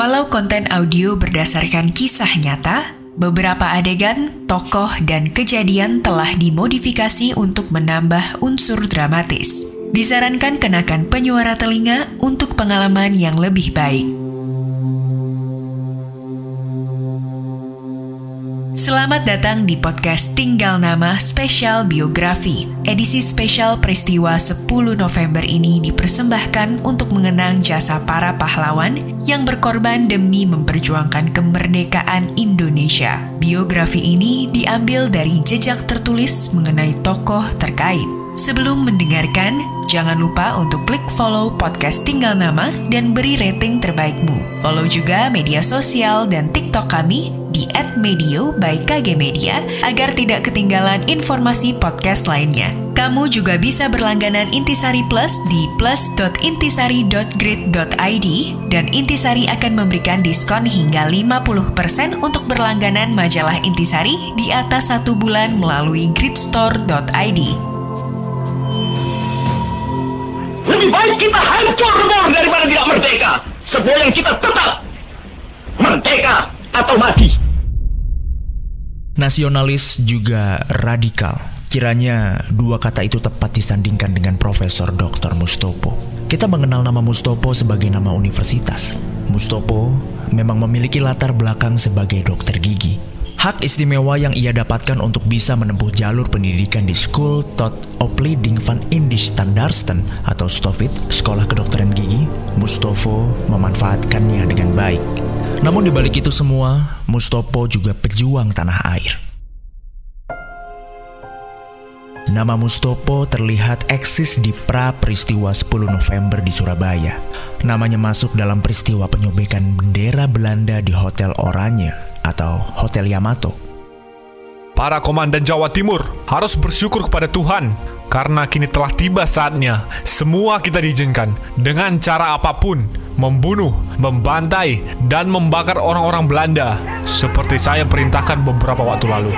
Walau konten audio berdasarkan kisah nyata, beberapa adegan, tokoh, dan kejadian telah dimodifikasi untuk menambah unsur dramatis. Disarankan kenakan penyuara telinga untuk pengalaman yang lebih baik. Selamat datang di podcast Tinggal Nama Spesial Biografi. Edisi spesial peristiwa 10 November ini dipersembahkan untuk mengenang jasa para pahlawan yang berkorban demi memperjuangkan kemerdekaan Indonesia. Biografi ini diambil dari jejak tertulis mengenai tokoh terkait. Sebelum mendengarkan, jangan lupa untuk klik follow podcast Tinggal Nama dan beri rating terbaikmu. Follow juga media sosial dan TikTok kami di @medio by KG Media agar tidak ketinggalan informasi podcast lainnya. Kamu juga bisa berlangganan Intisari Plus di plus.intisari.grid.id dan Intisari akan memberikan diskon hingga 50% untuk berlangganan majalah Intisari di atas satu bulan melalui gridstore.id. Lebih baik kita hancur daripada tidak merdeka. Sebuah yang kita tetap merdeka atau mati. Nasionalis juga radikal. Kiranya dua kata itu tepat disandingkan dengan Profesor Dr. Mustopo. Kita mengenal nama Mustopo sebagai nama universitas. Mustopo memang memiliki latar belakang sebagai dokter gigi. Hak istimewa yang ia dapatkan untuk bisa menempuh jalur pendidikan di School Tot Opleiding van Indisch Tandarsten atau STOVIT, Sekolah Kedokteran Gigi, Mustopo memanfaatkannya dengan baik. Namun di balik itu semua, Mustopo juga pejuang tanah air. Nama Mustopo terlihat eksis di pra peristiwa 10 November di Surabaya. Namanya masuk dalam peristiwa penyobekan bendera Belanda di Hotel Oranye atau Hotel Yamato. Para komandan Jawa Timur harus bersyukur kepada Tuhan karena kini telah tiba saatnya semua kita diizinkan dengan cara apa pun membunuh, membantai, dan membakar orang-orang Belanda seperti saya perintahkan beberapa waktu lalu.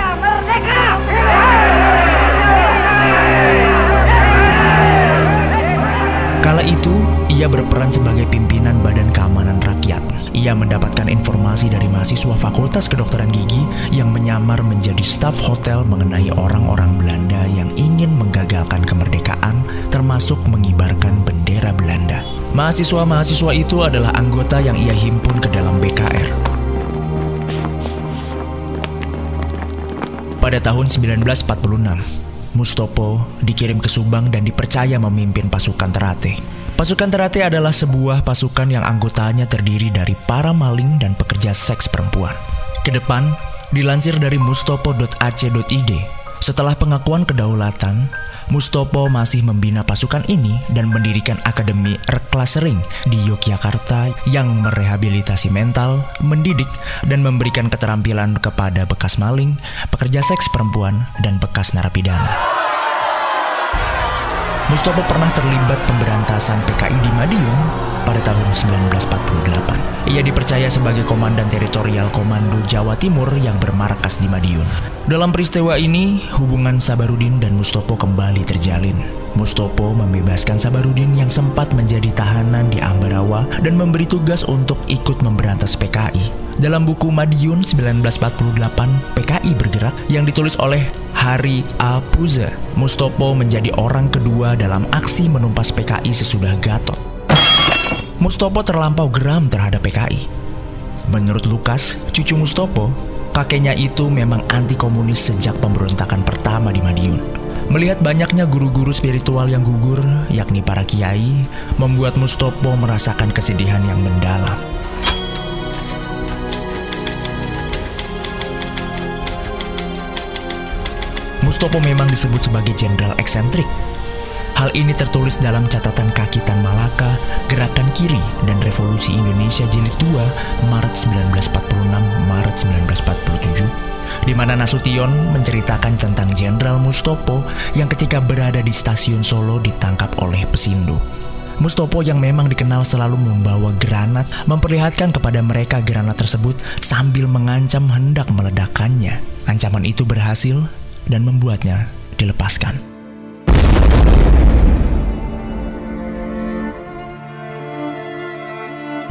Kala itu, ia berperan sebagai pimpinan Badan Keamanan Rakyat. Ia mendapatkan informasi dari mahasiswa Fakultas Kedokteran Gigi yang menyamar menjadi staf hotel mengenai orang-orang Belanda yang ingin menggagalkan kemerdekaan, termasuk mengibarkan bendera Belanda. Mahasiswa-mahasiswa itu adalah anggota yang ia himpun ke dalam BKR. Pada tahun 1946, Mustopo dikirim ke Subang dan dipercaya memimpin pasukan Terate. Pasukan Terate adalah sebuah pasukan yang anggotanya terdiri dari para maling dan pekerja seks perempuan. Ke depan, dilansir dari mustopo.ac.id, setelah pengakuan kedaulatan, Mustopo masih membina pasukan ini dan mendirikan Akademi Erklasering di Yogyakarta yang merehabilitasi mental, mendidik, dan memberikan keterampilan kepada bekas maling, pekerja seks perempuan, dan bekas narapidana. Mustopo pernah terlibat pemberantasan PKI di Madiun pada tahun 1948. Ia dipercaya sebagai komandan teritorial Komando Jawa Timur yang bermarkas di Madiun. Dalam peristiwa ini, hubungan Sabarudin dan Mustopo kembali terjalin. Mustopo membebaskan Sabarudin yang sempat menjadi tahanan di Ambarawa dan memberi tugas untuk ikut memberantas PKI. Dalam buku Madiun 1948, PKI bergerak yang ditulis oleh Hari A. Puze, Mustopo menjadi orang kedua dalam aksi menumpas PKI sesudah Gatot. Mustopo terlampau geram terhadap PKI. Menurut Lukas, cucu Mustopo, kakeknya itu memang anti komunis sejak pemberontakan pertama di Madiun. Melihat banyaknya guru-guru spiritual yang gugur, yakni para kiai, membuat Mustopo merasakan kesedihan yang mendalam. Mustopo memang disebut sebagai jenderal eksentrik. Hal ini tertulis dalam catatan kaki Tan Malaka, Gerakan Kiri dan Revolusi Indonesia Jilid 2, Maret 1946, Maret 1947, di mana Nasution menceritakan tentang Jenderal Mustopo yang ketika berada di stasiun Solo ditangkap oleh Pesindo. Mustopo yang memang dikenal selalu membawa granat memperlihatkan kepada mereka granat tersebut sambil mengancam hendak meledakkannya. Ancaman itu berhasil dan membuatnya dilepaskan.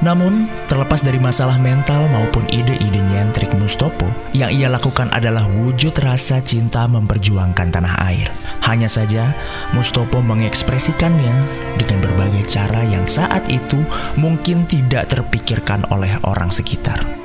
Namun, terlepas dari masalah mental maupun ide-ide nyentrik Mustopo, yang ia lakukan adalah wujud rasa cinta memperjuangkan tanah air. Hanya saja, Mustopo mengekspresikannya dengan berbagai cara yang saat itu mungkin tidak terpikirkan oleh orang sekitar.